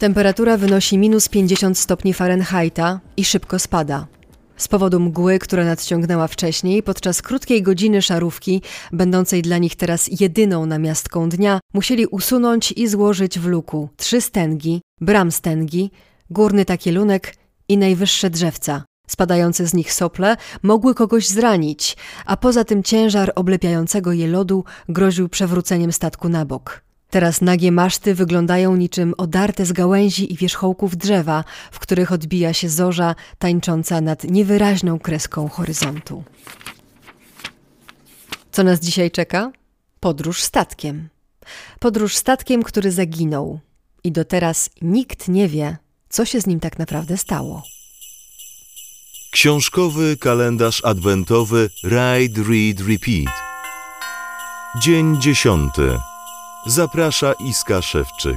Temperatura wynosi minus 50 stopni Fahrenheita i szybko spada. Z powodu mgły, która nadciągnęła wcześniej, podczas krótkiej godziny szarówki, będącej dla nich teraz jedyną namiastką dnia, musieli usunąć i złożyć w luku trzy stęgi, bram stęgi, górny takielunek i najwyższe drzewca. Spadające z nich sople mogły kogoś zranić, a poza tym ciężar oblepiającego je lodu groził przewróceniem statku na bok. Teraz nagie maszty wyglądają niczym odarte z gałęzi i wierzchołków drzewa, w których odbija się zorza tańcząca nad niewyraźną kreską horyzontu. Co nas dzisiaj czeka? Podróż statkiem. Podróż statkiem, który zaginął. I do teraz nikt nie wie, co się z nim tak naprawdę stało. Książkowy kalendarz adwentowy Ride, Read, Repeat. Dzień dziesiąty. Zaprasza Iska Szewczyk.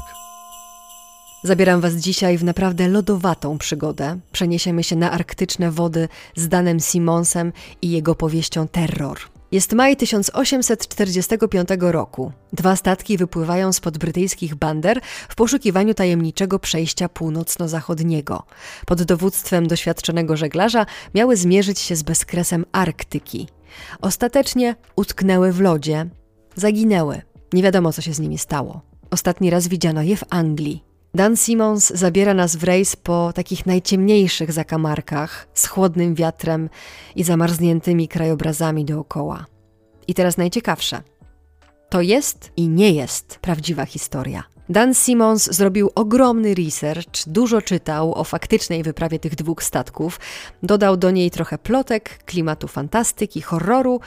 Zabieram Was dzisiaj w naprawdę lodowatą przygodę. Przeniesiemy się na arktyczne wody z Danem Simonsem i jego powieścią Terror. Jest maj 1845 roku. Dwa statki wypływają spod brytyjskich bander w poszukiwaniu tajemniczego przejścia północno-zachodniego. Pod dowództwem doświadczonego żeglarza miały zmierzyć się z bezkresem Arktyki. Ostatecznie utknęły w lodzie, zaginęły. Nie wiadomo, co się z nimi stało. Ostatni raz widziano je w Anglii. Dan Simmons zabiera nas w rejs po takich najciemniejszych zakamarkach, z chłodnym wiatrem i zamarzniętymi krajobrazami dookoła. I teraz najciekawsze. To jest i nie jest prawdziwa historia. Dan Simmons zrobił ogromny research, dużo czytał o faktycznej wyprawie tych dwóch statków, dodał do niej trochę plotek, klimatu fantastyki, horroru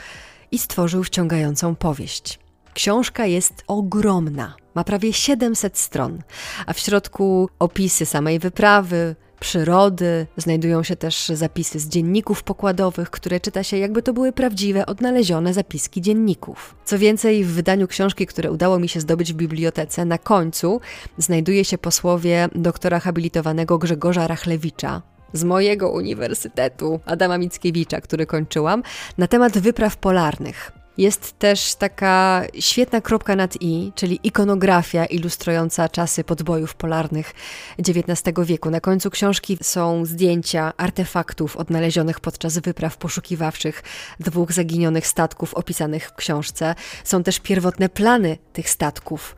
i stworzył wciągającą powieść. Książka jest ogromna, ma prawie 700 stron, a w środku opisy samej wyprawy, przyrody, znajdują się też zapisy z dzienników pokładowych, które czyta się jakby to były prawdziwe, odnalezione zapiski dzienników. Co więcej, w wydaniu książki, które udało mi się zdobyć w bibliotece, na końcu znajduje się posłowie doktora habilitowanego Grzegorza Rachlewicza, z mojego uniwersytetu Adama Mickiewicza, który kończyłam, na temat wypraw polarnych. Jest też taka świetna kropka nad i, czyli ikonografia ilustrująca czasy podbojów polarnych XIX wieku. Na końcu książki są zdjęcia artefaktów odnalezionych podczas wypraw poszukiwawczych dwóch zaginionych statków opisanych w książce. Są też pierwotne plany tych statków,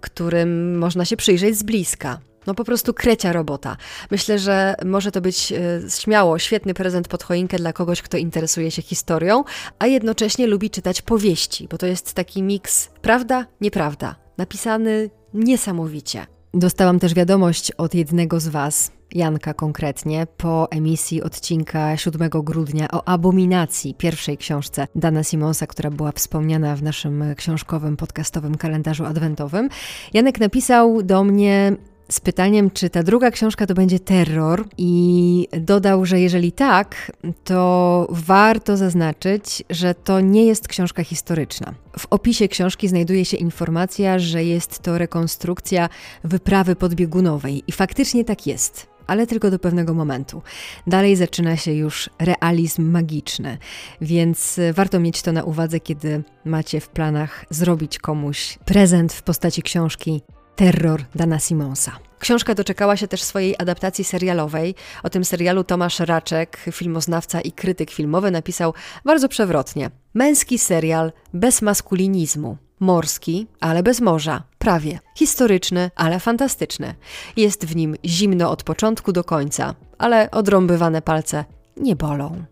którym można się przyjrzeć z bliska. No po prostu krecia robota. Myślę, że może to być e, śmiało świetny prezent pod choinkę dla kogoś, kto interesuje się historią, a jednocześnie lubi czytać powieści, bo to jest taki miks prawda, nieprawda, napisany niesamowicie. Dostałam też wiadomość od jednego z Was, Janka konkretnie, po emisji odcinka 7 grudnia o abominacji, pierwszej książce Dana Simonsa, która była wspomniana w naszym książkowym, podcastowym kalendarzu adwentowym. Janek napisał do mnie z pytaniem, czy ta druga książka to będzie terror, i dodał, że jeżeli tak, to warto zaznaczyć, że to nie jest książka historyczna. W opisie książki znajduje się informacja, że jest to rekonstrukcja wyprawy podbiegunowej, i faktycznie tak jest ale tylko do pewnego momentu. Dalej zaczyna się już realizm magiczny, więc warto mieć to na uwadze, kiedy macie w planach zrobić komuś prezent w postaci książki Terror Dana Simonsa. Książka doczekała się też swojej adaptacji serialowej. O tym serialu Tomasz Raczek, filmoznawca i krytyk filmowy, napisał bardzo przewrotnie. Męski serial bez maskulinizmu. Morski, ale bez morza. Prawie. Historyczny, ale fantastyczny. Jest w nim zimno od początku do końca, ale odrąbywane palce nie bolą.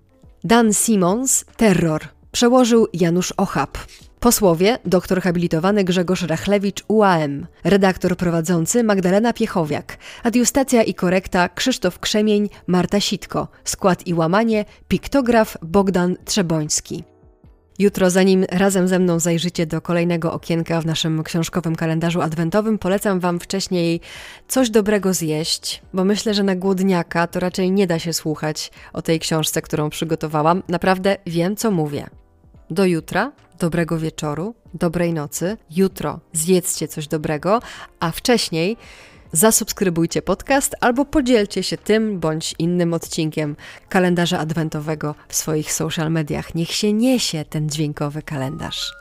Dan Simons, Terror. Przełożył Janusz Ochab. Posłowie dr habilitowany Grzegorz Rachlewicz UAM, redaktor prowadzący Magdalena Piechowiak, adiustacja i korekta Krzysztof Krzemień, Marta Sitko, skład i łamanie piktograf Bogdan Trzeboński. Jutro, zanim razem ze mną zajrzycie do kolejnego okienka w naszym książkowym kalendarzu adwentowym, polecam Wam wcześniej coś dobrego zjeść, bo myślę, że na głodniaka to raczej nie da się słuchać o tej książce, którą przygotowałam. Naprawdę wiem, co mówię. Do jutra, dobrego wieczoru, dobrej nocy. Jutro zjedzcie coś dobrego, a wcześniej zasubskrybujcie podcast albo podzielcie się tym bądź innym odcinkiem kalendarza adwentowego w swoich social mediach. Niech się niesie ten dźwiękowy kalendarz.